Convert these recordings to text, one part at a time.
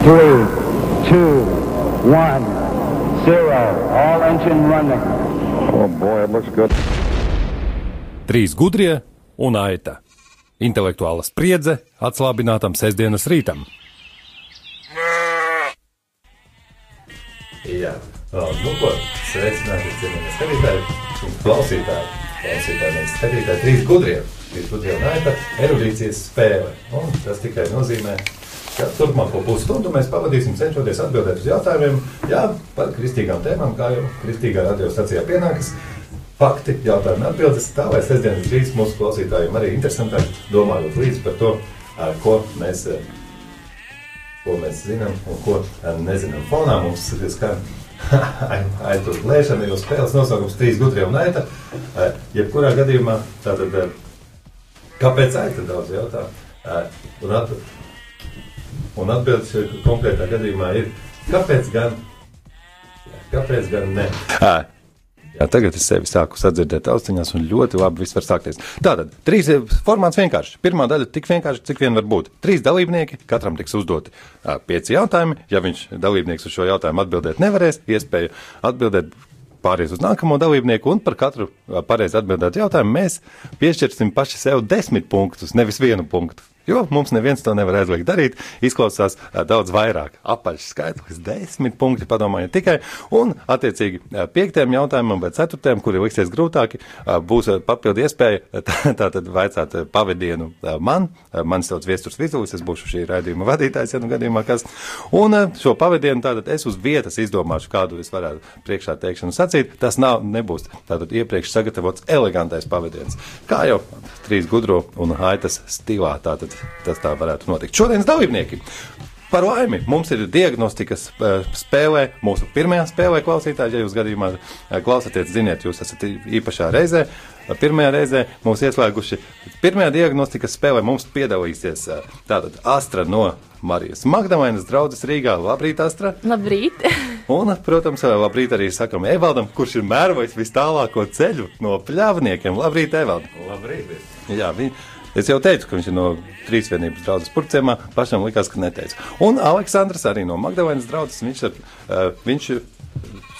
Three, two, one, zero. All engine running. Oh, boy, it looks good. Trīs gudrie un aita. Intelektuāla spriedze atslābinātam sestdienas rītam. Jā, nu ko, sveicināti, cienījamie skatītāji, un klausītāji, klausītāji, skatītāji, trīs gudrie, trīs gudrie un aita erudīcijas spēle. Un tas tikai nozīmē, turpmāko pusstundu mēs pavadīsim cenšoties atbildēt uz jautājumiem, jā, par kristīgām tēmām, kā jau kristīgā radiostacijā pienākas. Fakti, jautājumi, atbildes, tā lai sestdienas rīts mūsu klausītājiem arī interesantāk, domājot līdzi par to, ko mēs ko mēs zinām un ko nezinām. Fonā mums skan aitu lēšana, jo spēles nosaukums trīs gudrie un aita. Jebkurā gadījumā tātad, kāpēc aita daudz jautā? Un, at, un atbildes konkrētā gadījumā ir, kāpēc gan, kāpēc gan ne? Jā, tagad es sevi sāku sadzirdēt austiņās, un ļoti labi viss var sākties. Tātad, trīs formāts vienkārši. Pirmā daļa tik vienkārši, cik vien var būt. Trīs dalībnieki, katram tiks uzdoti ā, pieci jautājumi. Ja viņš dalībnieks uz šo jautājumu atbildēt nevarēs, iespēju atbildēt pāries uz nākamo dalībnieku, un par katru pareizi atbildētu jautājumu mēs piešķirsim paši sev desmit punktus, nevis vienu punktu. Jo mums neviens to nevar aizliegt darīt. Izklausās daudz vairāk. Apaļš skaitlis, desmit punkti, padomājiet tikai. Un, attiecīgi, piektajam jautājumam vai ceturtajam, kuri liksies grūtāki, būs papildu iespēja tātad vaicāt pavadienu man. Uh, man sauc Viesturs Vizulis, es būšu šī raidījuma vadītājs, ja nu gadījumā kas. Un šo pavadienu tātad es uz vietas izdomāšu, kādu es varētu priekšā teikšanu sacīt. Tas nav, nebūs tātad iepriekš sagatavots elegantais pavadiens. Kā jau trīs gudro un haitas stilā. Tātad tas tā varētu notikt. Šodienas dalībnieki. Par laimi mums ir diagnostikas spēlē, mūsu pirmajā spēlē, klausītāji. Ja jūs gadījumā klausāties, ziniet, jūs esat īpašā reizē. Pirmajā reizē mūs ieslēguši. Pirmajā diagnostikas spēlē mums piedalīsies tātad Astra no Marijas Magdalēnas draudzes Rīgā. Labrīt, Astra! Labrīt! Un, protams, labrīt arī sakam Evaldam, kurš ir mērvojis vis tālāko ceļu no pļāvniekiem. Labrīt, Evald! Labrīt! Jā, viņi, Es jau teicu, ka viņš ir no trīsvienības draudzes purcēmā. Pašam likās, ka neteicu. Un Aleksandrs arī no Magdalēnas draudzes. Viņš, ar, uh, viņš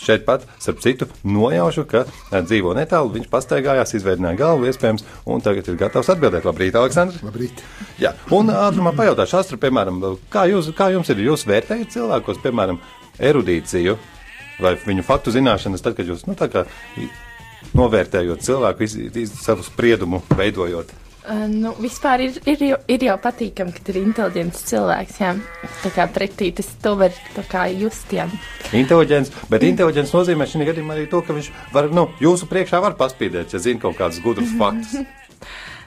šeit pat, starp citu, nojaušu, ka uh, dzīvo netālu. Viņš pastaigājās, izveidināja galvu, iespējams, un tagad ir gatavs atbildēt. Labrīt, Aleksandrs! Labrīt! Jā, un ātrumā pajautāšu Astru, piemēram, kā, jūs, kā jums ir, jūs vērtējat cilvēkos, piemēram, erudīciju vai viņu faktu zināšanas, tad, kad jūs, nu, tā kā novērtējot cilvēku, iz, iz, savu spriedumu veidojot? Uh, nu, vispār ir, ir, jau, ir jau patīkami, ka ir inteliģents cilvēks. Jā. Tā kā pretī tas to var just. Jā. Inteliģents, bet inteliģents nozīmē šī gadījumā arī to, ka viņš var, nu, jūsu priekšā var paspīdēt, ja zina kaut kādus gudrus faktus.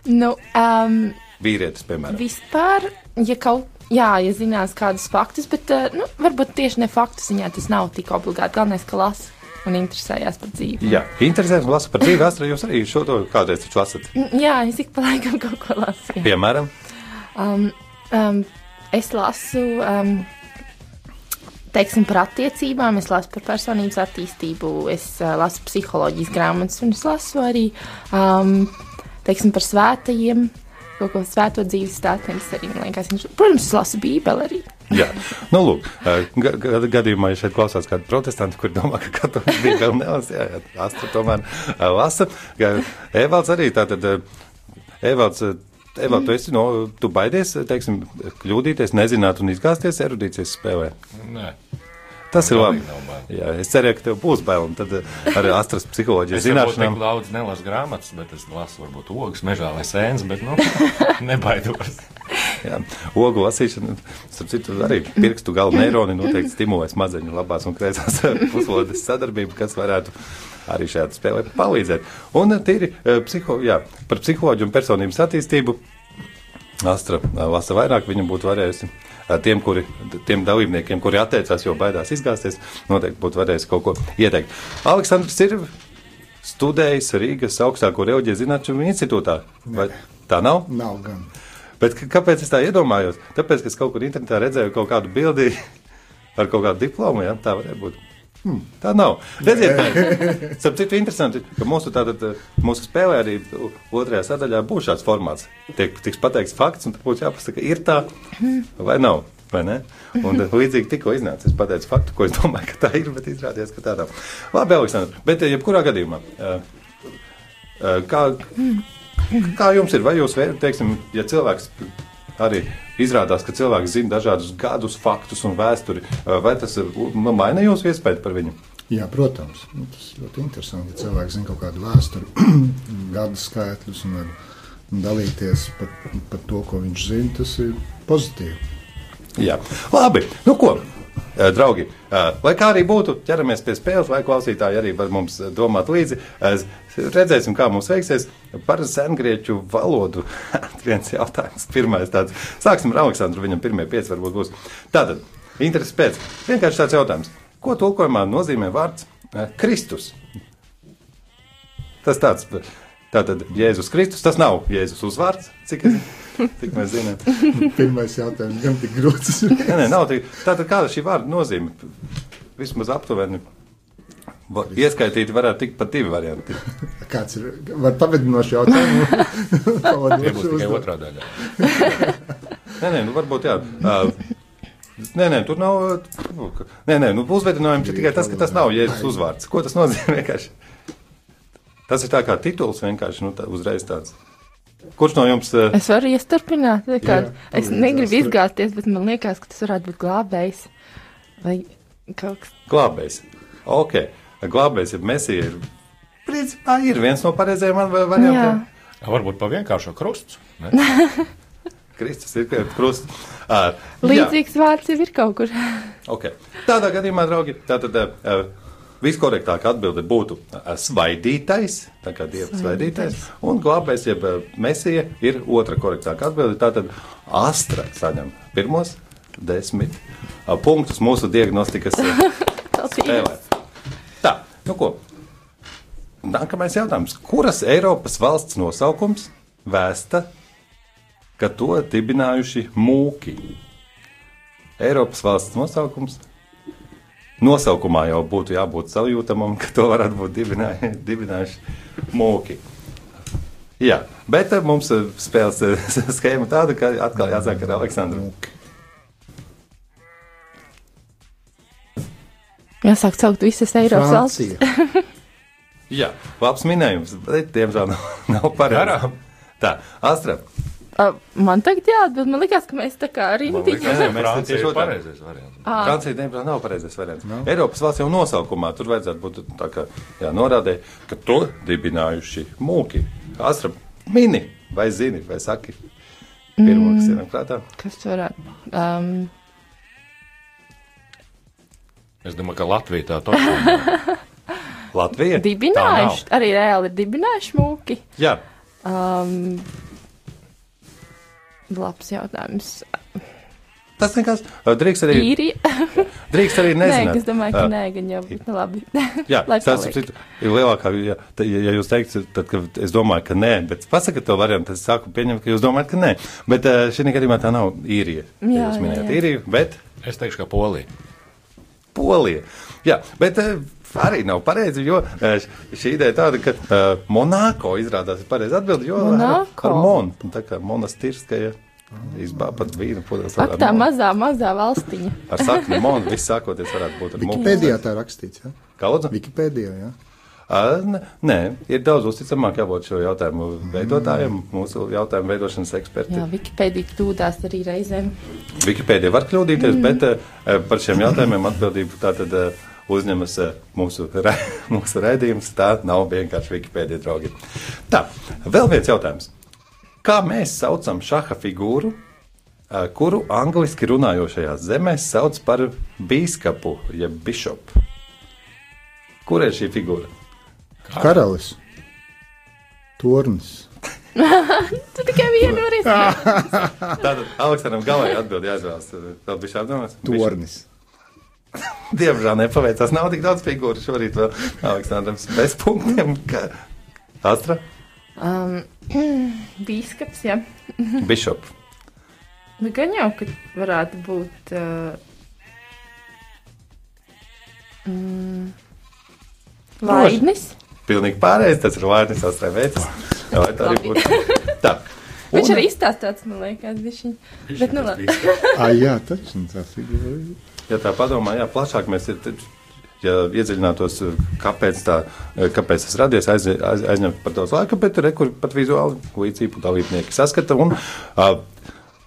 Nu, um, Vīrietis, piemēram. vispār, ja kaut Jā, ja zinās kādus faktus, bet uh, nu, varbūt tieši ne faktu ziņā tas nav tik obligāti. Galvenais, ka lasa un interesējās par dzīvi. Jā, interesēs un lasa par dzīvi. Astra, jūs arī šo to kādreiz taču lasat. Jā, es ik pa laikam kaut ko lasu. jā. Piemēram, Um, um, es lasu, um, teiksim, par attiecībām, es lasu par personības attīstību, es uh, lasu psiholoģijas grāmatas, un es lasu arī, um, teiksim, par svētajiem, kaut ko svēto dzīves stāstiem. Protams, es lasu bībeli arī. Jā, nu, lūk, ga gadījumā, ja šeit klausās kādi protestanti, kuri domā, ka katrs bija vēl nelasa, jā, jā, Astra tomēr ā, lasa. Evalds arī tātad, Evalds, Evalds, tu esi, no, tu baidies, teiksim, kļūdīties, nezināt un izgāzties erudīcijas spēlē. Nē, Tas ir labi. Jā, es cerēju, ka tev būs bail, tad ar Astras psiholoģijas Es zināšanām. tik daudz nelasu grāmatas, bet es lasu varbūt ogas mežā vai sēnes, bet, nu, nebaidos. Jā, ogu lasīšana, starp citu, arī pirkstu galu neironi noteikti stimulē smadzeņu labās un kreisās puslodes sadarbību, kas varētu arī šajā spēlē palīdzēt. Un eh, tīri eh, psiho, jā, par psiholoģiju un personības attīstību Astra eh, lasa vairāk, viņa būtu varējusi eh, tiem, kuri, tiem dalībniekiem, kuri atteicās, jo baidās izgāzties, noteikti būtu varējusi kaut ko ieteikt. Aleksandrs ir studējis Rīgas augstāko reliģijas zinātņu institūtā. Vai tā nav? Nav gan. Bet kāpēc es tā iedomājos? Tāpēc, ka es kaut kur internetā redzēju kaut kādu bildi ar kaut kādu diplomu, ja tā varētu būt. Hmm, tā nav. Redziet, starp citu, interesanti, ka mūsu, tātad, eh, mūsu spēlē arī otrajā sadaļā būs šāds formāts. Tiek, tiks pateikts fakts, un tad būs jāpasaka, ir tā vai nav. Vai ne? Un tad līdzīgi tikko iznāca. Es pateicu faktu, ko es domāju, ka tā ir, bet izrādījās, ka tā nav. Labi, Aleksandr, bet eh, jebkurā gadījumā, eh, eh, kā, kā jums ir? Vai jūs teiksim, ja cilvēks arī izrādās, ka cilvēks zina dažādus gadus, faktus un vēsturi, vai tas nu, maina jūsu iespēju par viņu? Jā, protams, nu, tas ļoti interesanti. Ja cilvēks zina kaut kādu vēsturi, gadu skaitļus un dalīties par, par to, ko viņš zina, tas ir pozitīvi. Jā, labi. Nu, ko? Eh, Draugi, eh, lai kā arī būtu, ķeramies pie spēles, lai klausītāji arī var mums eh, domāt līdzi. Redzēsim, kā mums veiksies par sengrieķu valodu. Viens jautājums, pirmais tāds. Sāksim ar Aleksandru, viņam pirmie pieci varbūt būs. Tātad, interesi pēc. Vienkārši tāds jautājums. Ko tulkojumā nozīmē vārds Kristus? Tas tāds, tātad Jēzus Kristus, tas nav Jēzus uzvārds, cik, es, cik mēs zinām. Pirmais jautājums, gan tik grūts. Nē, nē, nav tik. Tātad kāda šī vārda nozīme? Vismaz aptuveni. Ieskaitīti varētu tikt pat divi varianti. Kāds ir? Var pavadinošu jautājumu? Būs tikai otrā daļa. Nē, nē, nu varbūt jā. Uh, Nē, nē, tur nav. Nē, nē, nu uzvedinājums ir tikai tas, ka tas nav Jēzus uzvārds. Ko tas nozīmē vienkārši? Tas ir tā kā tituls vienkārši, nu tā uzreiz tāds. Kurš no jums? Uh, Es varu iestarpināt. Jā, Es negribu izgāzties, bet man liekas, ka tas varētu būt glābējs. Vai kaut kas. glābējs. Ok, glābējs ir mesija. Ir, principā ir viens no pareizajiem man- variantiem. Jā. Varbūt pa vienkāršo krustu. Kristus ir krusts. Uh, jā. Līdzīgs vārds jau ir kaut kur. Okay. Tādā gadījumā, draugi, tātad uh, viskorektākā atbilde būtu svaidītais, tā kā dieva svaidītais, un glābējs, jeb uh, mesija, ir otra korektākā atbilde. Tātad astra saņem pirmos desmit uh, punktus mūsu diagnostikas uh, spēlē. Tā, nu ko? Nākamais jautājums. Kuras Eiropas valsts nosaukums vēsta, ka to dibinājuši mūki? Eiropas valsts nosaukums. Nosaukumā jau būtu jābūt sajūtamam, ka to varētu būt dibināju- dibinājuši mūki. Jā, bet mums eh, spēles eh, schēma tāda, ka atkal jāsāk ar Aleksandru. Jāsāk saukt visas Eiropas valstis. Francija. Jā, labs minējums, bet diemžēl nav, nav pareizi. Tā, Astra. Uh, man tagad jāatbild, man liekas, ka mēs tā kā Nē, ka mēs tieši ir otrādi. pareizais variants. Francija, diemžēl, nav pareizais variants. No. Eiropas valsts jau nosaukumā tur vajadzētu būt tā, ka jā, norādē, ka to dibinājuši mūki. Astra, mini, vai zini, vai saki? Pirmā, kas ir prātā. Kas varētu? Um, Es domāju, ka Latvija tā točā. Latvija. dibinājuši, arī reāli ir dibinājuši mūki. Jā, Um, labs jautājums. tas nekas. Drīkst arī, Īrija? drīkst arī Nē, nezināt. es domāju, ka nē, gan jau būtu labi. Jā, tas ir lielākā. Ja, ja jūs teiksiet, tad es domāju, ka nē, bet pasakiet to variantu, tad es sāku pieņemt, ka jūs domājat, ka nē. Bet šī gadījumā tā nav īrija. Ja Jā, jūs jā, minējāt jā. īriju, bet Es teikšu, ka Polija. Polija. Jā, bet arī nav pareizi, jo eh, šī ideja tāda, ka uh, Monako izrādās ir pareizi atbildi, jo Monako? ar Mon, tā kā monastirskaja izbā pat vīna pudeles. Ak, tā mazā, mazā valstiņa. Ar sakni Mon, viss sākoties varētu būt ar mūku. Wikipēdijā tā ir rakstīts. Ja? Kā lūdzu? Wikipēdijā, jā. Ne- Nē, ir daudz uzticamāk jābūt šo jautājumu veidotājiem, mūsu jautājumu veidošanas ekspertiem. Jā, Wikipēdija kļūdās arī reizēm. Wikipēdija var kļūdīties, mm. bet uh, par šiem jautājumiem atbildību tātad uh, uzņemas uh, mūsu, ra mūsu raidījums. Tā nav vienkārši Wikipēdija, draugi. Tā, vēl viens jautājums. Kā mēs saucam šaha figūru, uh, kuru angliski runājošajās zemēs sauc par bīskapu, jeb bišopu? Kur ir šī figūra? Karalis. Tornis. Tu tikai vienu izdarīt. Tātad Aleksandram galā atbild jāizvēlas. Vēl bija šādi domās? Tornis. Diemžēl nepaveicās. Nav tik daudz figūru šorīt vēl Aleksandrs bez punktiem. Kā... Astra? Um, bīskaps, jā. Bishop. Nu, gan jau, ka varētu būt. Uh, mm, Laidnis. Pilnīgi pārējais, tas ir vārds, astrai veids. Vai tā arī būtu? Tā. Bet Viņš arī izstāstīts, man liekas, bišķiņ. Bet, nu, labi. Ah, jā, taču tā figūra. Ja tā padomā, jā, plašāk mēs ir, ja iedziļinātos, kāpēc, tā, kāpēc tas radies, aiz, aiz, aizņemt par daudz laika, bet re, kur pat vizuāli līdzību dalībnieki saskata. Un, uh,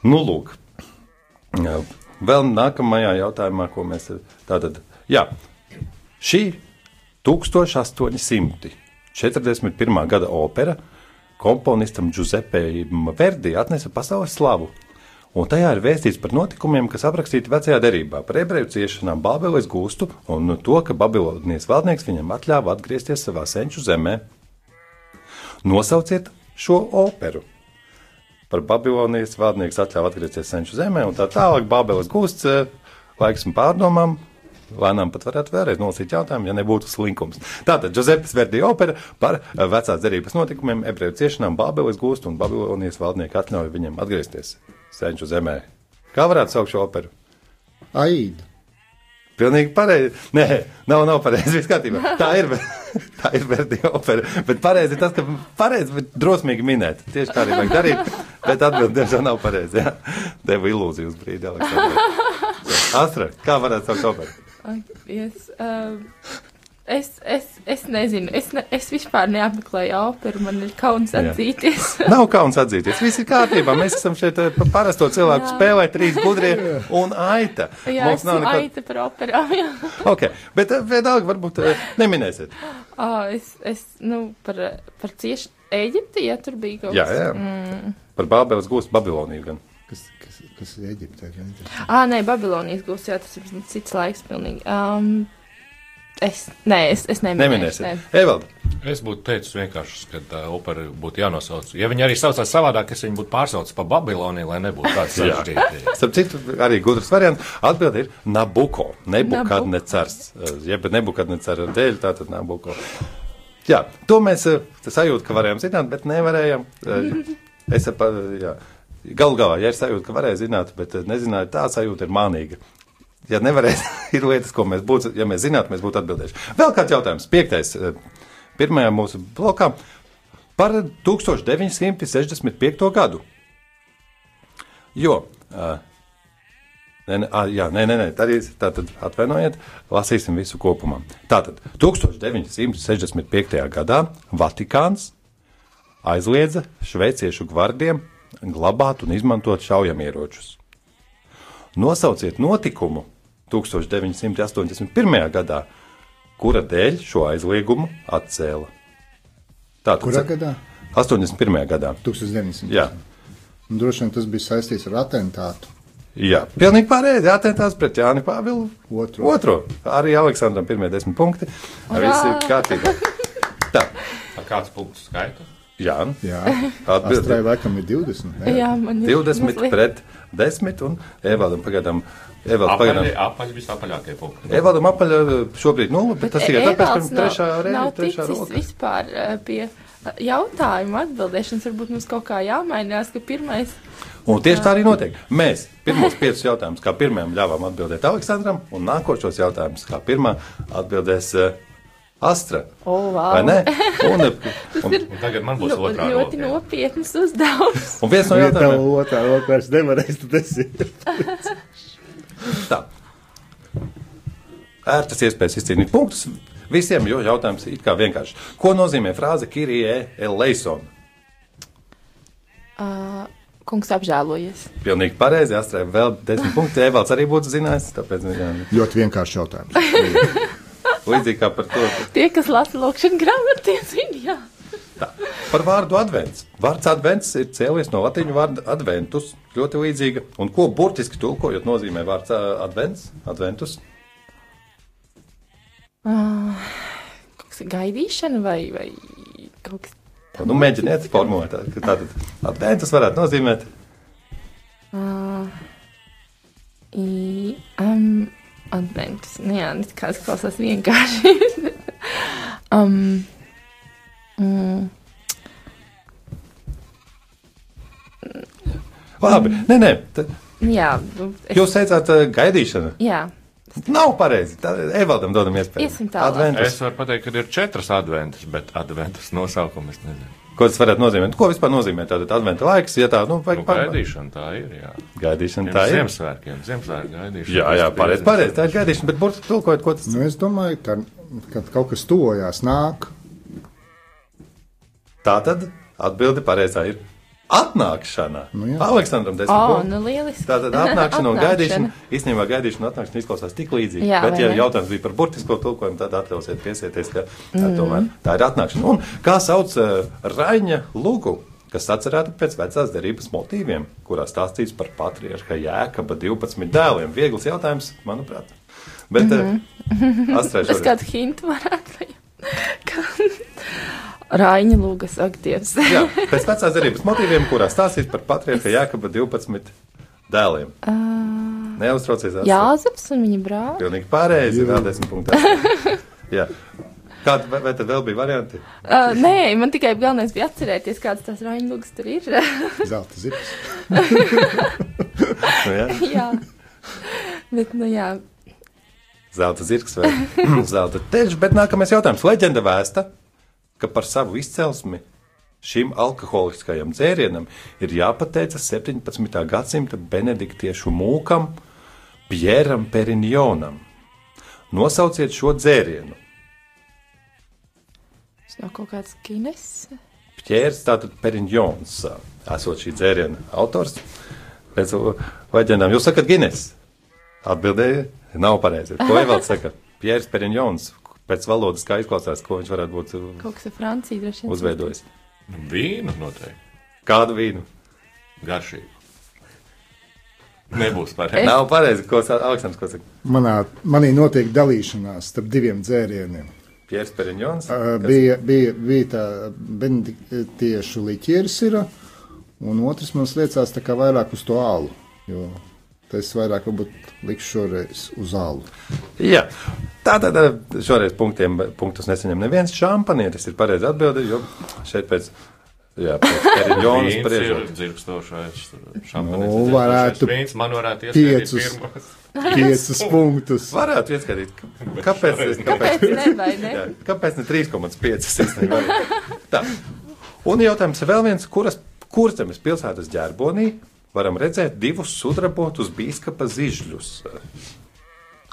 nu, lūk, Jā, vēl nākamajā jautājumā, ko mēs tātad, jā, šī 1841. gada opera komponistam Giuseppe Verdi atnesa pasaules slavu. Un tajā ir vēstīts par notikumiem, kas aprakstīti vecajā derībā, par ebreju ciešanām Bābeles gūstu un to, ka Babiloniešu valdnieks viņam atļāva atgriezties savā senču zemē. Nosauciet šo operu! Par Babilonijas valdnieks atļāva atgriezties senču zemē, un tā tālāk Bābeles gūsts, eh, laiks un pārdomām. Lēnām pat varētu vēlreiz nolasīt jautājumu, ja nebūtu slinkums. Tātad Giuseppes Verdi opera par eh, vecās derības notikumiem, ebreju ciešanām, Bābeles gūstu un Babilonijas valdnieku atļauju viņam atgriezties senču zemē. Kā varētu saukt šo operu? Aida. Pilnīgi pareizi. Nē, nav, nav pareizi. Viss kārtībā. Tā ir, tā ir Verdi opera. Bet pareizi ir tas, ka pareizi, bet drosmīgi minēt. Tieši tā arī vajag darīt. Bet atbildi, diemžēl, nav pareizi. Jā. Deva ilūziju uz brīdi, Aleksandra. Astra, kā varētu saukt operu? Dievs, um, es, es, es nezinu, es, ne, es vispār neapmeklēju operu, man ir kauns Jā. atzīties. Nav kauns atzīties. Viss ir kārtībā. Mēs esam šeit eh, pa parasto cilvēku Jā. spēlē, trīs gudrie un aita. Jā, Mums es nav nekāda. aita par operām, jā. Ok, bet eh, vienalga varbūt eh, neminēsiet. Oh, es, es, nu, par, par cieši Eģipti, ja tur bija kaut Jā, kas. jā. Mm. Par Bābeles gūstu Babiloniju gan. Kas, kas, kas ir Eģiptē? Ā, nē, Babilonijas gūs, jā, tas ir cits laiks pilnīgi. Um, es, nē, es, es neminēšu. Neminēsiet. Evald, Es būtu teicis vienkārši, ka tā opera būtu jānosauc. Ja viņi arī saucās savādāk, es viņu būtu pārsaucis par Babiloniju, lai nebūtu tāds sarežģīts. Starp citu, arī gudrs variants. Atbilde ir Nabuko. Nebukadnecars. Jeb nebukadnecara dēļ, tātad Nabuko. Jā, to mēs sajūtam, ka varējām zināt, bet nevarējām. Es jā. Galu galā, ja ir sajūta, ka varēja zināt, bet nezināju, tā sajūta ir mānīga. Ja nevarēs, ir lietas, ko mēs būtu, ja mēs zinātu, mēs būtu atbildējuši. Vēl kāds jautājums, piektais, eh, pirmajā mūsu blokā par 1965. gadu. Jo, uh, Nē, jā, nē, nē tā ir tā, tad atvainojiet, lasīsim visu kopumā. Tātad 1965. gadā Vatikāns aizliedza šveiciešu gvardiem glabāt un izmantot šaujamieročus. Nosauciet notikumu 1981. gadā, kura dēļ šo aizliegumu atcēla. Tātad, Kurā gadā? 81. gadā. 1900. Jā. Un droši vien tas bija saistīts ar atentātu. Jā, pilnīgi pareizi. Atentāts pret Jāni Pāvilu. Otro. Otro. Arī Aleksandram pirmie desmit punkti. Viss ir kārtībā. Tā, kāds punktu skaitu? Jā, Jā, Atbildi. Astrai laikam ir 20. ne? Jā, man ir 20 mazliet- pret 10 un Evaldam pagaidām. Evalds Apaļi, pagaidām. apaļi visapaļākie punkti. Evaldam apaļ šobrīd nulle, bet tas tikai tāpēc, ka nav- trešā reize, trešā roka. vispār eh, pie eh, jautājuma atbildēšanas. Varbūt mums kaut kā jāmainās, ka pirmais. Un tieši tā arī notiek. Mēs pirmos piecus jautājumus kā pirmajam ļāvām atbildēt Aleksandram, un nākošos jautājumus kā pirmā atbildēs Astra. O, wow. Vai ne? Un, un, Un tagad man būs Nu, otrā ļoti roka. nopietns uzdevums. un viens no Ja tev jautājumiem otrā roka vairs nevarēs, tad tas ir. tā. Ērtas iespējas izcīnīt punktus visiem, jo jautājums ir vienkārši. Ko nozīmē frāze Kirie eleison? Uh, kungs apžēlojies. Pilnīgi pareizi, Astrai vēl desmit punkti. Evalds arī būtu zinājis, tāpēc jā, Ļoti vienkārši jautājums. līdzīgi kā par to. Tie, kas lasa lūkšanu grāmatu, tie zina, jā. Tā. Par vārdu advents. Vārds advents ir cēlies no latīņu vārda adventus, ļoti līdzīga. Un ko burtiski tulkojot nozīmē vārds advents, adventus? Uh, gaidīšana vai, vai kaut kas Nu, mēģiniet formulēt, tātad adventus varētu nozīmēt. Uh, i, um, adventus. Nu, jā, tas klausās vienkārši. um, mm, Labi, nē, nē, tā, jā, nu, es, jūs teicāt ā, gaidīšana. jā, Nav pareizi. Tā Evaldam dodam iespēju. Iesim tālāk. Adventus. Es varu pateikt, ka ir četras adventas, bet adventas nosaukumu es nezinu. Ko tas varētu nozīmēt? Ko vispār nozīmē tātad adventa laiks? Ja tā, nu, vajag Nu, pārbaudīt. gaidīšana tā ir, jā. Gaidīšana tā ir. Ziemassvētkiem, Ziemassvētku gaidīšana. Jā, jā, pareizi, pareizi. Tā ir gaidīšana, bet burtiski tulkojot, ko tas Nu, es domāju, ka, kad kaut kas tuvojās, nāk, tā tad atbildi pareizā ir atnākšana. Nu jā. Aleksandram desmit O, punkti. nu lieliski. Tātad atnākšana un gaidīšana. Īstenībā gaidīšana un atnākšana izklausās tik līdzīgi. Jā, bet, ja ne? jautājums bija par burtisko tulkojumu, tad atļausiet piesieties, ka mm. tomēr tā ir atnākšana. Un kā sauc uh, Raņa Lūgu? Kas atcerēta pēc vecās derības motīviem, kurā stāstīts par patriarcha jēkaba 12 dēliem. Viegls jautājums, manuprāt. Bet mm -hmm. uh, Es atcerēšos. kādu hintu varētu Raiņa lūgas aktīvs. Jā, pēc vecās derības motīviem, kurā stāstīts par patriarcha jēkaba 12 dēliem. Neuztraucies. atcer. Jāzeps un viņa brālis. Pilnīgi pareizi. Vēl desmit punkti. Jā. Kāda vai, vai tad vēl bija varianti? Uh, nē, man tikai galvenais bija atcerēties, kādas tās raiņa lūgas tur ir. zelta zips. Nu, jā. jā. Bet, nu jā. Zelta zirgs vai zelta teļš, bet nākamais jautājums. Leģenda vēsta, ka par savu izcelsmi šim alkoholiskajam dzērienam ir jāpateicas 17. gadsimta benediktiešu mūkam Pjēram Perinjonam. Nosauciet šo dzērienu. Tas nav kaut kāds kines. Pjērs, tātad Perinjons, esot šī dzēriena autors. Pēc leģendām jūs sakat Gines. Atbildēja, nav pareizi. Ko Evalds saka? Pjērs Perinjons. Pēc valodas kā izklausās, ko viņš varētu būt uh, Kaut kas ar Franciju droši vien. uzveidojis. Vīnu noteikti. Kādu vīnu? Garšīgi. Nebūs pareizi. Es- Nav pareizi, ko sa- Aleksandrs ko saka. Manā, manī notiek dalīšanās starp diviem dzērieniem. Pjērs Perinjons. Uh, kas- bija, bija, bija tā benediktiešu liķieris, ir, un otrs man liecās tā kā vairāk uz to alu. Jo tas vairāk likšu šoreiz uz alu. Jā, tātad uh, šoreiz punktiem, punktus nesaņem neviens šampanietis. Ir pareizi atbildi, jo šeit pēc, jā, pēc Perinjonas Vīns ir spriežot. dzirkstošais. Nu, varētu Vīns man varētu ieskatīt piecus. pirmos. Piecus punktus. Varētu ieskatīt, kāpēc, kāpēc, Kāpēc ne, ne? Jā, kāpēc ne 3,5? īstenībā? Tā. Un jautājums ir vēl viens, kuras kurzemes pilsētas ģerbonī varam redzēt divus sudrabotus bīskapa zižļus.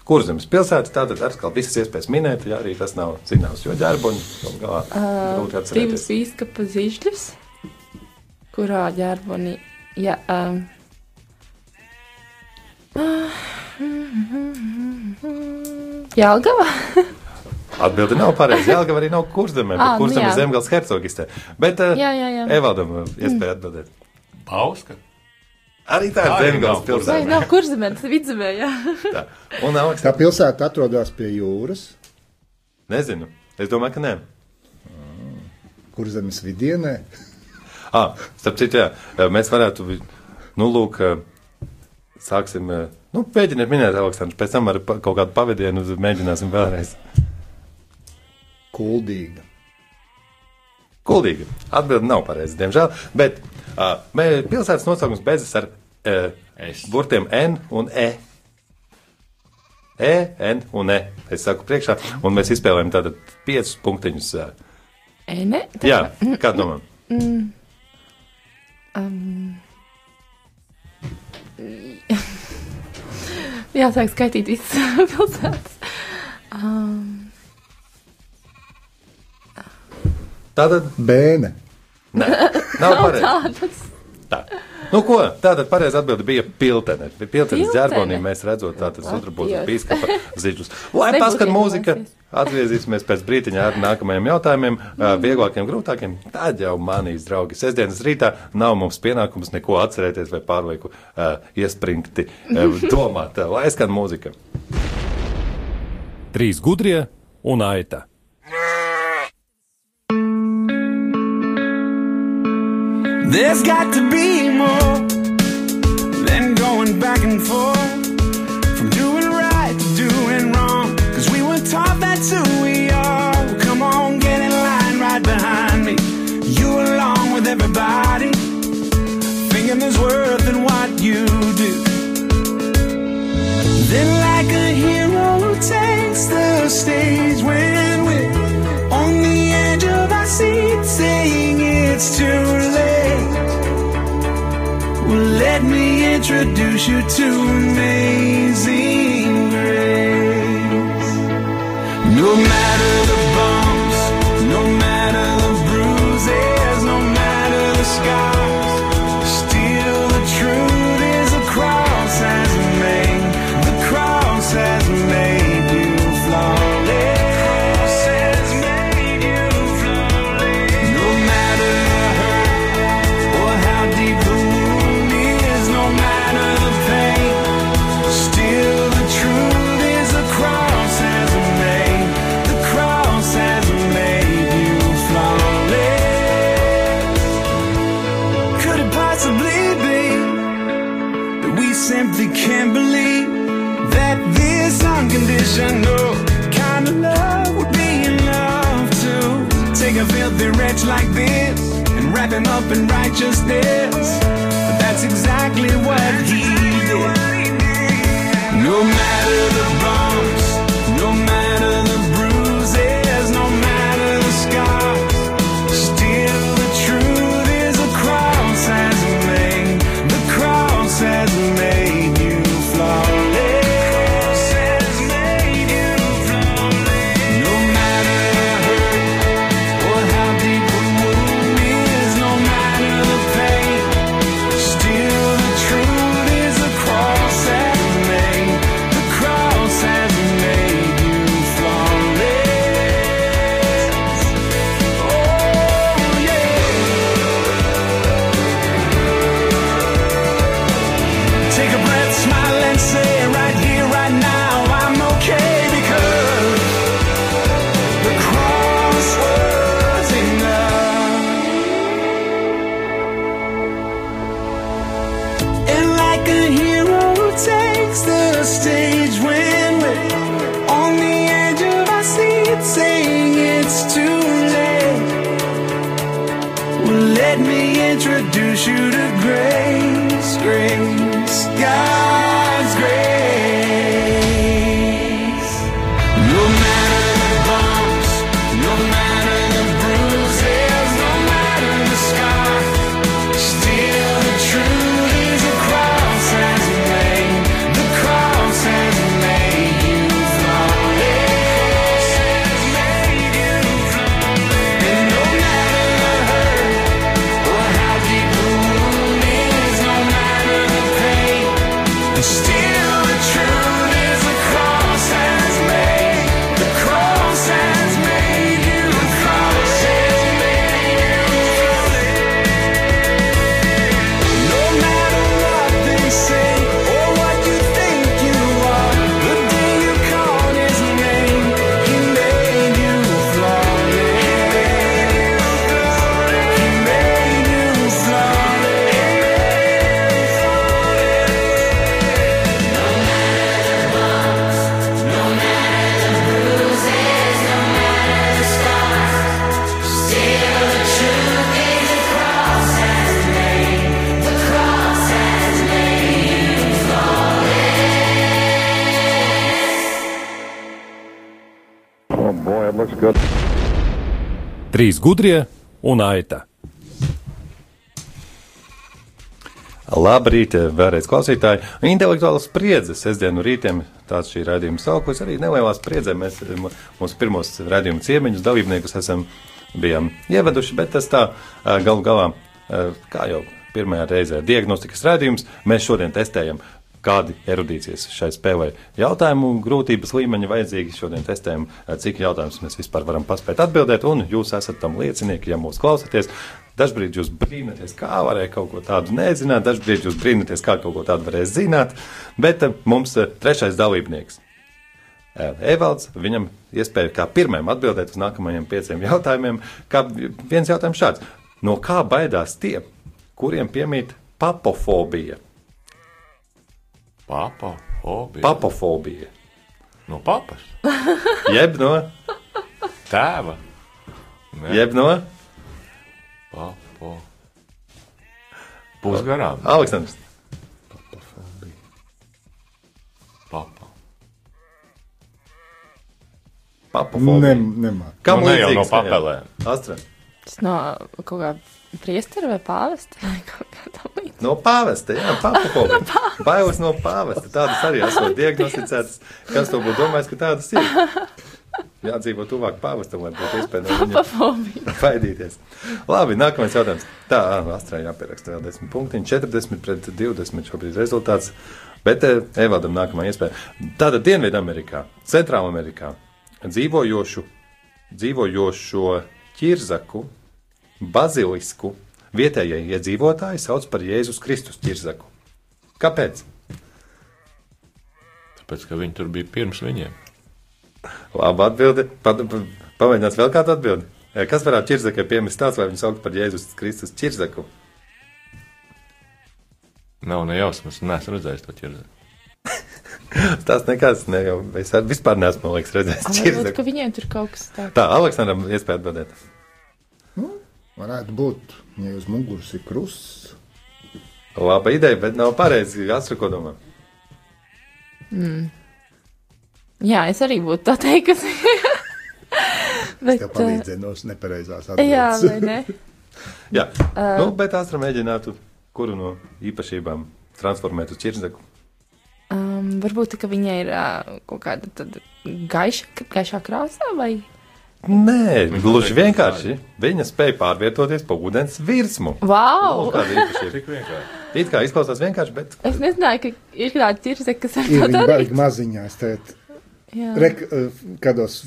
Kurzemes pilsēta tātad atkal visas iespējas minēt, ja arī tas nav zināms, jo ģerboni galu galā grūti atcerēties. bīskapa zižļus, kurā ģērboni. Jā, um, Jālgava? Atbildi nav pareizi. Jālgava arī nav kurzemē, bet nu kurzemē jā. zemgals hercogistē. Bet uh, Jā, jā, jā. Evaldam iespēja atbildēt. Pauska. Arī tā ir zemgals nav Vai pilsēta. nav kurzemē, tas ir vidzemē, jā. Tā. Un Aleks, Tā pilsēta atrodas pie jūras, nezinu. Es domāju, ka nē. kur zemes vidienē. Ah, starp citu, jā, mēs varētu, nu, lūk, sāksim, nu, mēģiniet minēt, Aleksandrs, pēc tam ar kaut kādu pavadienu mēģināsim vēlreiz. Kuldīga. Kuldīgi. Atbildi nav pareizi, diemžēl, bet pilsētas nosaukums beidzas ar uh, burtiem N un E. E, N un E. Es saku priekšā, un mēs izspēlējam tātad piecus punktiņus. Uh, Ene? jā, kā domā? Jāsāk skaitīt visas pilsētas. Tātad, Bēne. Nē, nav pareizi. Tādas. Tā. Nu, ko? Tātad pareizi atbildi bija piltene. Piltenes Piltene. ģerbonī mēs redzot tātad sudrabotus Dievs. bīskapa ziļus. Lai paskat mūzika, atgriezīsimies pēc brītiņa ar nākamajiem jautājumiem, ā, vieglākiem, grūtākiem. Tad jau manīs draugi. Sestdienas rītā nav mums pienākums neko atcerēties vai pārlieku iespringti domāt. Lai skan mūzika. Trīs gudrie un aita. There's got to be more than going back and forth from doing right to doing wrong. Cause we were taught that's who we are. Well, come on, get in line right behind me. You along with everybody, thinking there's worth in what you do. Then, like a hero, takes the stage introduce you to amazing standing up in righteousness. Boy, it looks good. Trīs gudrie un aita. Labrīt, vēlreiz klausītāji. Intelektuāla spriedze sestdienu rītiem. Tāds šī raidījuma sauklis arī nelielā spriedzē. Mēs m- mūsu pirmos raidījuma ciemiņus dalībniekus esam bijām ieveduši, bet tas tā ā, galu galā, ā, kā jau pirmajā reizē diagnostikas raidījums, mēs šodien testējam, kādi erudīcijas šai spēlē jautājumu grūtības līmeņi vajadzīgi. Šodien testējam, cik jautājumus mēs vispār varam paspēt atbildēt, un jūs esat tam liecinieki, ja mūs klausāties. Dažbrīd jūs brīnaties, kā varēja kaut ko tādu nezināt, dažbrīd jūs brīnaties, kā kaut ko tādu varēs zināt, bet eh, mums eh, trešais dalībnieks. eh, Evalds, viņam iespēja kā pirmajam atbildēt uz nākamajiem pieciem jautājumiem. Kā viens jautājums šāds. No kā baidās tie, kuriem piemīt papofobija? Papa, hobija. Papofobija. No papas. Jeb no, Tēva. Ne? jeb no Papo. Pusgarām. Aleksandrs. Papa. Papofobija. Ne, nemā. Kam Nu, ne jau no papelēm. Astra. Tas no kaut kā priestera vai pāvesta vai kaut kā tam. No pāvesta, jā, papahobi. Bailes no pāvesta. Tādas arī esot diagnosticētas. Kas to būtu domājis, ka tādas ir? Jādzīvo tuvāk pāvestam, lai būtu iespēja no viņa baidīties. Labi, nākamais jautājums. Tā, Astrā jāpieraksta vēl 10 punktiņi. 40 pret 20 šobrīd rezultāts. Bet eh, Evaldam nākamā iespēja. Tātad Dienvidamerikā, Centrālamerikā dzīvojošu, dzīvojošo ķirzaku, bazilisku vietējie iedzīvotāji sauc par Jēzus Kristus ķirzaku. Kāpēc? Tāpēc, ka viņi tur bija pirms viņiem. Labi atbildi. Pa, pa, pamēģinās vēl kādu atbildi. Eh, Kas varētu ķirzakai piemest tāds, vai viņu sauc par Jēzus Kristus ķirzaku? Nav ne jausmas, neesmu redzējis to ķirzeli. Tas nekas, ne jau es vispār neesmu, liekas, redzējis Varbūt, ķirzaku. ka viņiem tur kaut kas tāds. Tā, Aleksandram iespēja atbildēt. Varētu būt, ja uz muguras ir krusts. Laba ideja, bet nav pareizi. Astrid, ko domā? Jā, es arī būtu tā teikusi. Bet, Tev uh, palīdzēja no nepareizās jā, atbildes. vai ne? Jā, nu, bet Astrid mēģinātu kuru no īpašībām transformēt uz ķirzaku. Um, varbūt, ka viņai ir uh, kaut kāda gaiša, gaišā krāsā vai? Nē, gluži vienkārši. Viņa spēja pārvietoties pa ūdens virsmu. Wow! Lūk, kāda vienkārši. It kā izklausās vienkārši, bet Es nezināju, ka ir tāda tirze, kas ar Ir to viņa darīt. baigi maziņā. es Tēt, Jā. rek, eh, kādos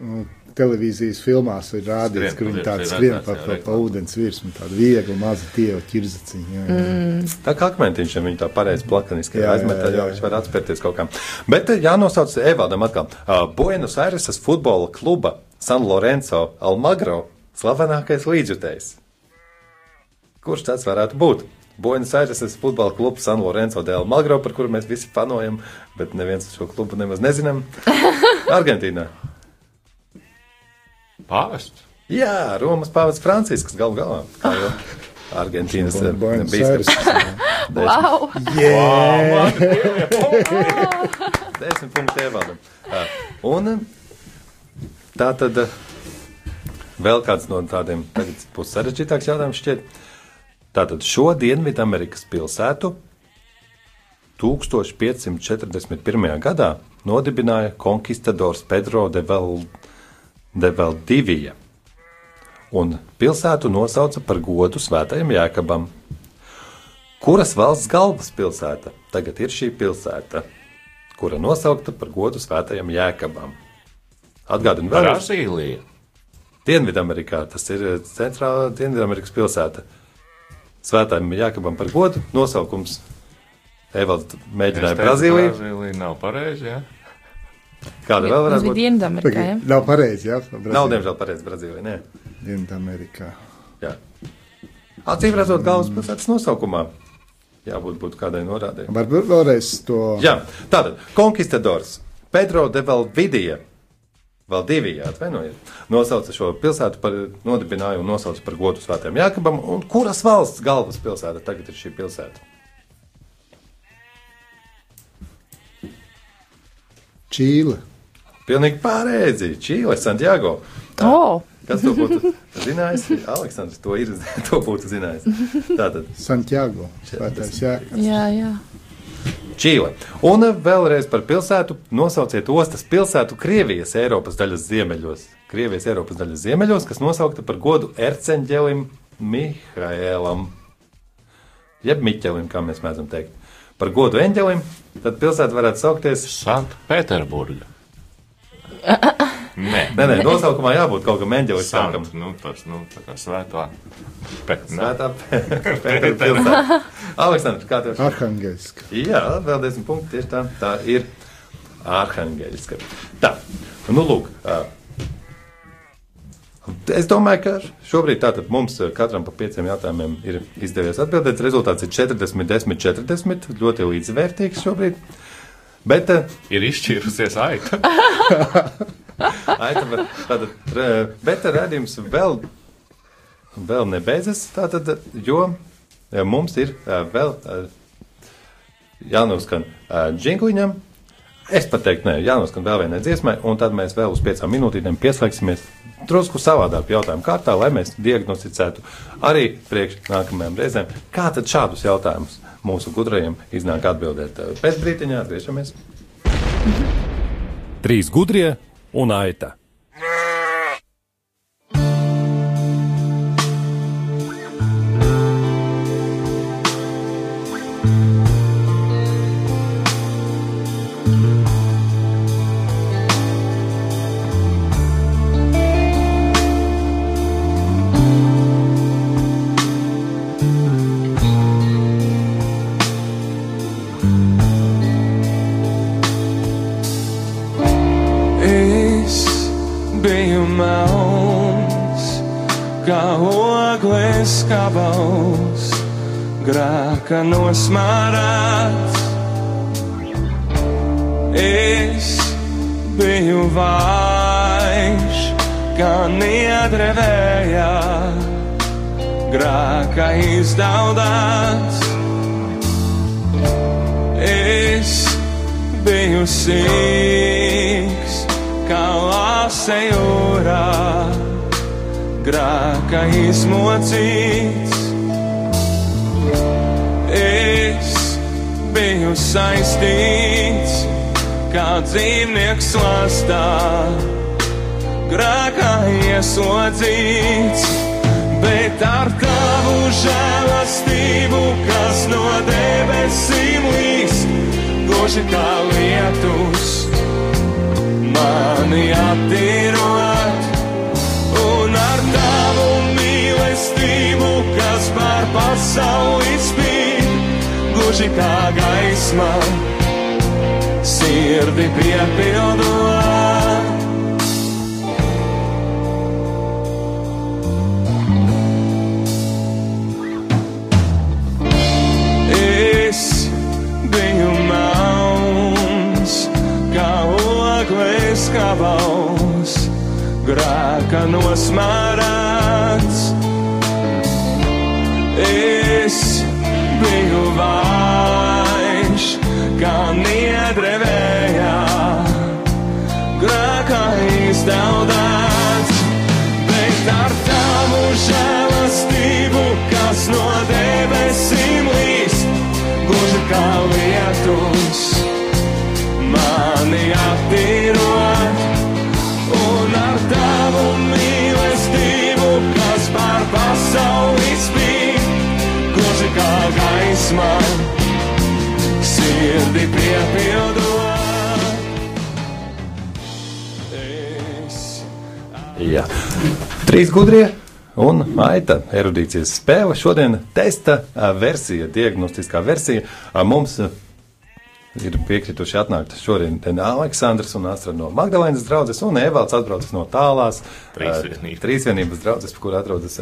mm, televīzijas filmās ir rādīts, ka viņi ir skrien pa, pa, pa ūdens virsmu, tāda viegla maza tieva ķirzaciņa. jā, jā. Mm. tā kā akmentiņš, ja viņa tā pareizi plakaniski Jā, jā, aizmet, tad jā, jau jā. viņš var atspērties kaut kam. Bet eh, jānosauc Evaldam atkal. Uh, Buenos Aireses futbola kluba San Lorenzo Almagro slavenākais līdzjutējs. Kurš tas varētu būt? Buenos Aireses futbola klubs San Lorenzo de Almagro, par kuru mēs visi fanojam, bet neviens šo klubu nemaz nezinām. Argentīnā. Pāvests. Jā, Romas pāvests Francisks galu galā. Kā jau Argentīnas eh, Buenos bīskaps. Aires. Wow! Desmit punkti ievaldam. Un eh, tā tad eh, vēl kāds no tādiem būs sarežģītāks jautājums šķiet. Tātad šo Dienvidamerikas pilsētu 1541. gadā nodibināja konkistadors Pedro de, Val, de Valdivija, un pilsētu nosauca par godu svētajam Jēkabam. Kuras valsts galvaspilsēta tagad ir šī pilsēta, kura nosaukta par godu svētajam Jēkabam? Atgādinu vēlreiz. Brazīlija. Dienvidamerikā tas ir eh, centrālā Dienvidamerikas pilsēta. Svētājiem Jākabam par godu nosaukums. Evalds mēģināja Brazīliju. Brazīlija nav pareizi, jā. Kāda vēl varētu būt? Dienvidamerikā, ja? Nav pareizi, jā? Nav, diemžēl, pareizi Brazīlija. Nē, Dienvidamerikā. jā. Acīm redzot, galvaspilsētas nosaukumā jābūt būtu kādai norādē. Varbūt vēlreiz to. Jā, tātad Conquistadors Pedro de Valvidija. Valdivija, atvainojiet, nosauca šo pilsētu par nodibinājumu un nosauca par godu svētiem Jākabam. Un kuras valsts galvaspilsēta tagad ir šī pilsēta? Čīle. Pilnīgi pareizi. Čīle, Santiago. Oh! Kas to būtu zinājis? Aleksandrs to ir to būtu zinājis. Tātad Santiago. Svētais jēkabs. Jā, jā. Čīle. Un vēlreiz par pilsētu nosauciet ostas pilsētu Krievijas Eiropas daļas ziemeļos. Krievijas Eiropas daļas ziemeļos, kas nosaukta par godu Erceņģelim Mihailam. Jeb Miķelim, kā mēs mēdzam teikt. Par godu eņģelim, tad pilsēta varētu saukties. Sanktpēterburga. Nē, Nē, nē, nosaukumā jābūt kaut kam eņģelim. Sant, nu, tas, nu, tā kā svētā. Bet, nē, Svētā pilsēta. Aleksandrs, kā tev? Arhangelska. Jā, vēl desmit punkti. Tieši tā, tā ir Arhangeļska. Tā, nu lūk. ā, Es domāju, ka šobrīd tātad mums katram pa pieciem jautājumiem ir izdevies atbildēt. Rezultāts ir 40, 10, 40. Ļoti līdzvērtīgs šobrīd. Bet, ā, ir izšķīrusies aita. Tātad, bet redzējums vēl, vēl nebeidzas, tātad, jo eh, mums ir eh, vēl eh, jānoskan džingliņam. Es pat teiktu, nē, jānoskan vēl vienai dziesmai, un tad mēs vēl uz piecām minūtītēm pieslēgsimies drusku savādāk jautājumu kārtā, lai mēs diagnosticētu arī priekš nākamajām reizēm, kā tad šādus jautājumus mūsu gudrajiem iznāk atbildēt. Pēc brītiņā atgriežamies. Trīs gudrie un aita. Biju sīgs, kā lāse jūrā, grāka izmocīts. Es biju saistīts, kā dzīvnieks lastā, grākā ieslodzīts. Bet ar tavu žēlastību, kas no debesīm līst, gluži kā lietus, mani attīrot, un ar tavu mīlestību, kas pār pasauli spīd, gluži kā gaisma, sirdi piepildot. Grāka nosmārāts. Es gaisma, sirdi piepildot. Es Jā. Trīs gudrie un maita erudīcijas spēle. Šodien testa versija, diagnostiskā versija. Mums ir piekrituši atnākt šodien ten Aleksandrs un Astra no Magdalēnas draudzes un Evalds atbraucis no tālās Trīsvienības. trīsvienības draudzes, kur atrodas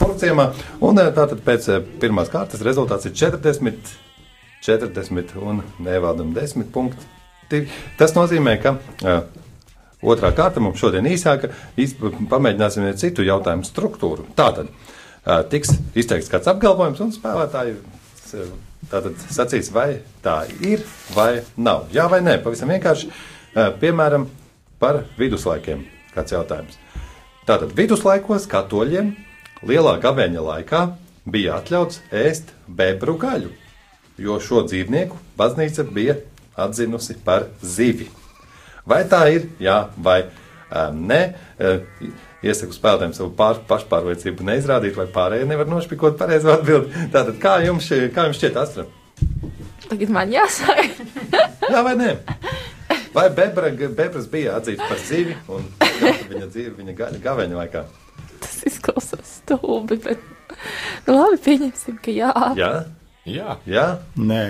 Porciemā. Un tātad pēc pirmās kārtas rezultāts ir 40, 40 un Evaldam 10 punkti. Tas nozīmē, ka Otrā kārta mums šodien īsāka. Pamēģināsim citu jautājumu struktūru. Tātad tiks izteikts kāds apgalvojums, un spēlētāji tātad sacīs, vai tā ir vai nav. Jā vai nē, pavisam vienkārši. Ā, Piemēram, par viduslaikiem kāds jautājums. Tātad viduslaikos katoļiem lielā gabeņa laikā bija atļauts ēst bebru gaļu, jo šo dzīvnieku baznīca bija atzinusi par zivi. Vai tā ir, jā, vai um, nē? Iesaku spēlētājiem savu pār, pašpārliecību neizrādīt, vai pārējie nevar nošpikot pareizo atbildi. Tātad, kā jums, šķi- kā jums šķiet, Astra? Tagad man jāsaka. Jā vai nē? Vai bebra, bebras bija atzīta par zivi un viņa dzīve, viņa gaļa gaveņa laikā? Tas izklausās stulbi, bet nu, labi, pieņemsim, ka jā. Jā, Jā, jā. Nē,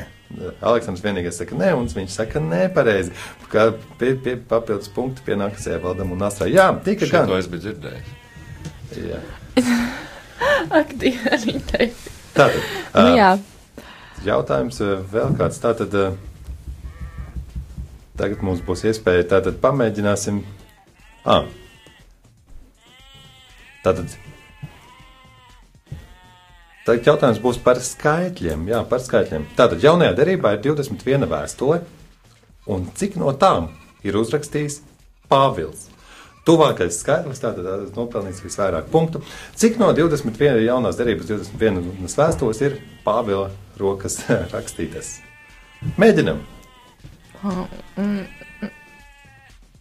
Aleksandrs vienīgais saka, nē, un viņš saka, nepareizi. Kā pie, pie papildus punktu pienākas Evaldam un Astrai. Jā, tika gan. to es biju dzirdējis. Jā. Ak, divi teica. Tātad, Nu, ā, jā, jautājums vēl kāds. Tātad, ā, tagad mums būs iespēja, tātad pamēģināsim. À. Tātad. Tagad jautājums būs par skaitļiem. Jā, par skaitļiem. Tātad jaunajā derībā ir 21 vēstule, un cik no tām ir uzrakstījis Pāvils? Tuvākais skaitlis tātad tā, nopelnījis visvairāk punktu. Cik no 21 jaunās derības 21 vēstules ir Pāvila rokas rakstītas? Mēģinam!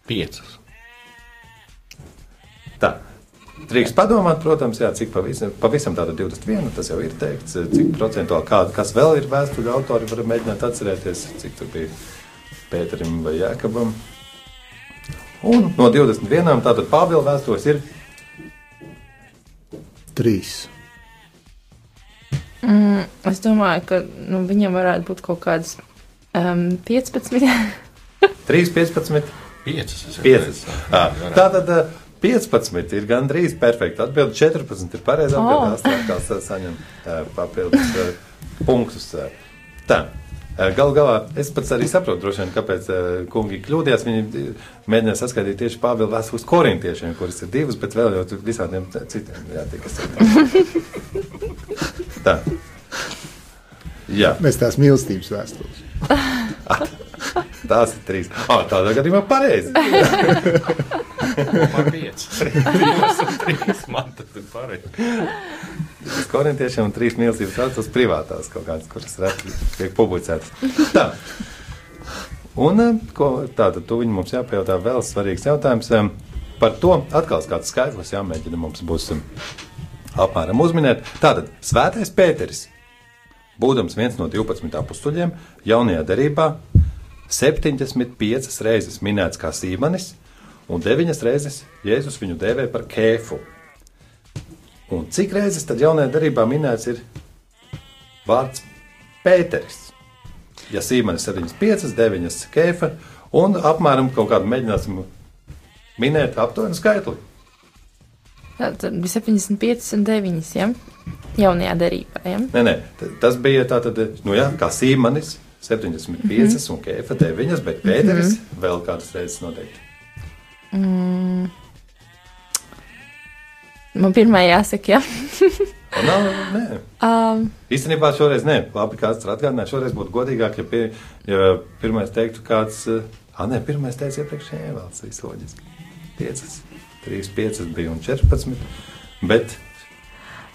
Piecas. Tā. Drīkst padomāt, protams, jā, cik pavisam, pavisam tāda 21, tas jau ir teikts, cik procentuāli kāda, kas vēl ir vēstuļu autori, var mēģināt atcerēties, cik tur bija Pēterim vai Jēkabam. Un no 21, tātad Pāvila vēstules ir Trīs. Mm, es domāju, ka nu, viņam varētu būt kaut kādas um, 15. 3, 15, Piecas. es jau 5. teicu. Tātad ā, 15 ir gandrīz perfekti. Atbildi 14 ir pareizi. Oh. Atbildi 8 saņem ā, papildus ā, punktus. ā. Tā. Galu galā es pats arī saprotu, droši vien, kāpēc kungi kļūdījās. Viņi mēģināja saskaitīt tieši Pāvila vēstules korintiešiem, kuras ir divas, bet vēl jau tur visādiem citiem jātiek. Tā. Jā. Mēs tās mīlestības vēstules. Tās ir trīs. Ah, tādā gadījumā pareizi. Man un trīs. Man tad ir pareizi. Tas korintiešiem un trīs mīlestības vēstules privātās kaut kādas, kuras reti tiek publicētas. Tā. Un eh, ko, tātad tu viņi mums jāpajautā vēl svarīgs jautājums. em, Par to atkal kāds skaitlis jāmēģina mums būs em, apmēram uzminēt. Tātad svētais Pēteris, būdams viens no 12 apstuļiem, jaunajā derībā 75 reizes minēts kā sīmanis, un 9 reizes Jēzus viņu dēvē par kēfu. Un cik reizes tad jaunajā darbā minēts ir vārds Pēteris? Ja sīmanis 75, 9 kēfa, un apmēram kaut kādu mēģināsim minēt aptuvenu skaitli. Tad bija 75 un 9. Ja? Jaunajā derībā. Ja? Nē, nē, tas bija tā tad, nu jā, kā sīmanis 75 mm -hmm. un kēfa 9, bet Pēteris mm -hmm. vēl kādas reizes noteikti. Mm. Man pirmā jāsaka, ja. Un Nav, nē. um, Īstenībā šoreiz nē, labi, kāds tur atgādināja. Šoreiz būtu godīgāk, ja, pie, ja pirmais teiktu kāds, ah, nē, pirmais teica iepriekšējā valsts, loģiski. 5, 3, 5 bija un 14, bet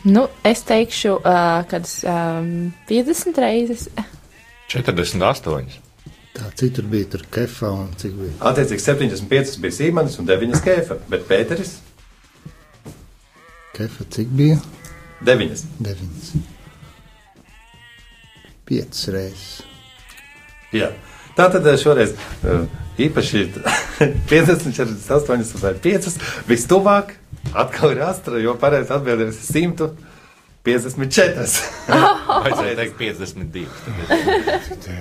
nu, es teikšu, uh, kad um, 50 reizes. 48. Tā citur bija tur kefa un cik bija. Attiecīgi 75 bija Sīmanis un 9 kefa, bet Pēteris. Kefa cik bija? 9. 9. 5 reizes. Jā. Tā tad eh, šoreiz eh, īpaši 50, 48 vai 5 vistuvāk atkal ir astra, jo pareizi atbildēs 100. 54. Vajadzēja teikt 52.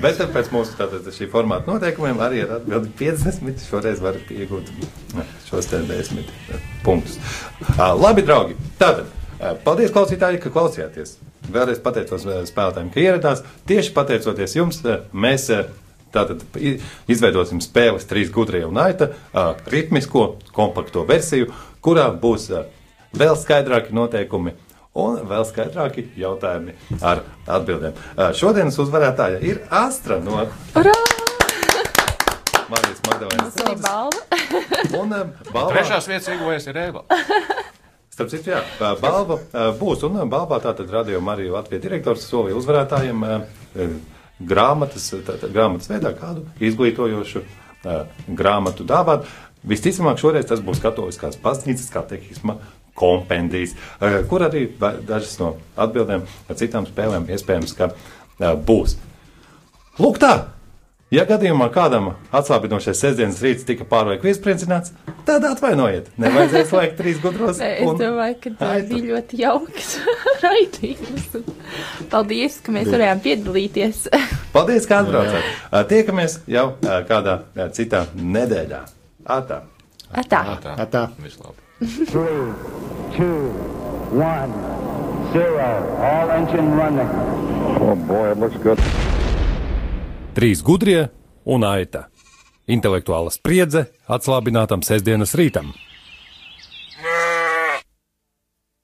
Bet pēc mūsu tātad šī formāta noteikumiem arī ir atbildi 50. Šoreiz var iegūt šos 10 eh, punktus. Eh, labi, draugi, tātad. Eh, paldies, klausītāji, ka klausījāties. Vēlreiz pateicos spēlētājiem, ka ieradās. Tieši pateicoties jums, mēs Tātad izveidosim spēles trīs gudrie un aita ritmisko kompakto versiju, kurā būs vēl skaidrāki noteikumi un vēl skaidrāki jautājumi ar atbildēm. Šodienas uzvarētāja ir Astra no! Marijas Magdalēnas Tas ir balva. Un ā, balvā, Trešās vietas ieguvējas ir Eva. starp citu, jā, balva būs, un balvā tātad radio Marija Latvijas direktors solīja uzvarētājiem grāmatas, tātad grāmatas veidā kādu izglītojošu grāmatu dāvāt. Visticamāk, šoreiz tas būs katoliskās baznīcas katehisma kompendijas, ā, kur arī dažas no atbildēm ar citām spēlēm iespējams, ka ā, būs. Lūk tā! Ja gadījumā kādam atslābinošais sestdienas rīts tika pārlieku iespriecināts, tad atvainojiet. Nevajadzēja slēgt trīs gudros. Es un domāju, ka tā aitu. bija ļoti jauks raidījums. Paldies, ka mēs varējām piedalīties. Paldies, ka atbraucāt. Ā, Tiekamies jau kādā citā nedēļā. Atā. Tā. Tā. Atā. Vislabāk. Three, two, one, zero. All engine running. Oh, boy, it looks good. Trīs gudrie un aita. Intelektuāla spriedze atslābinātam sestdienas rītam.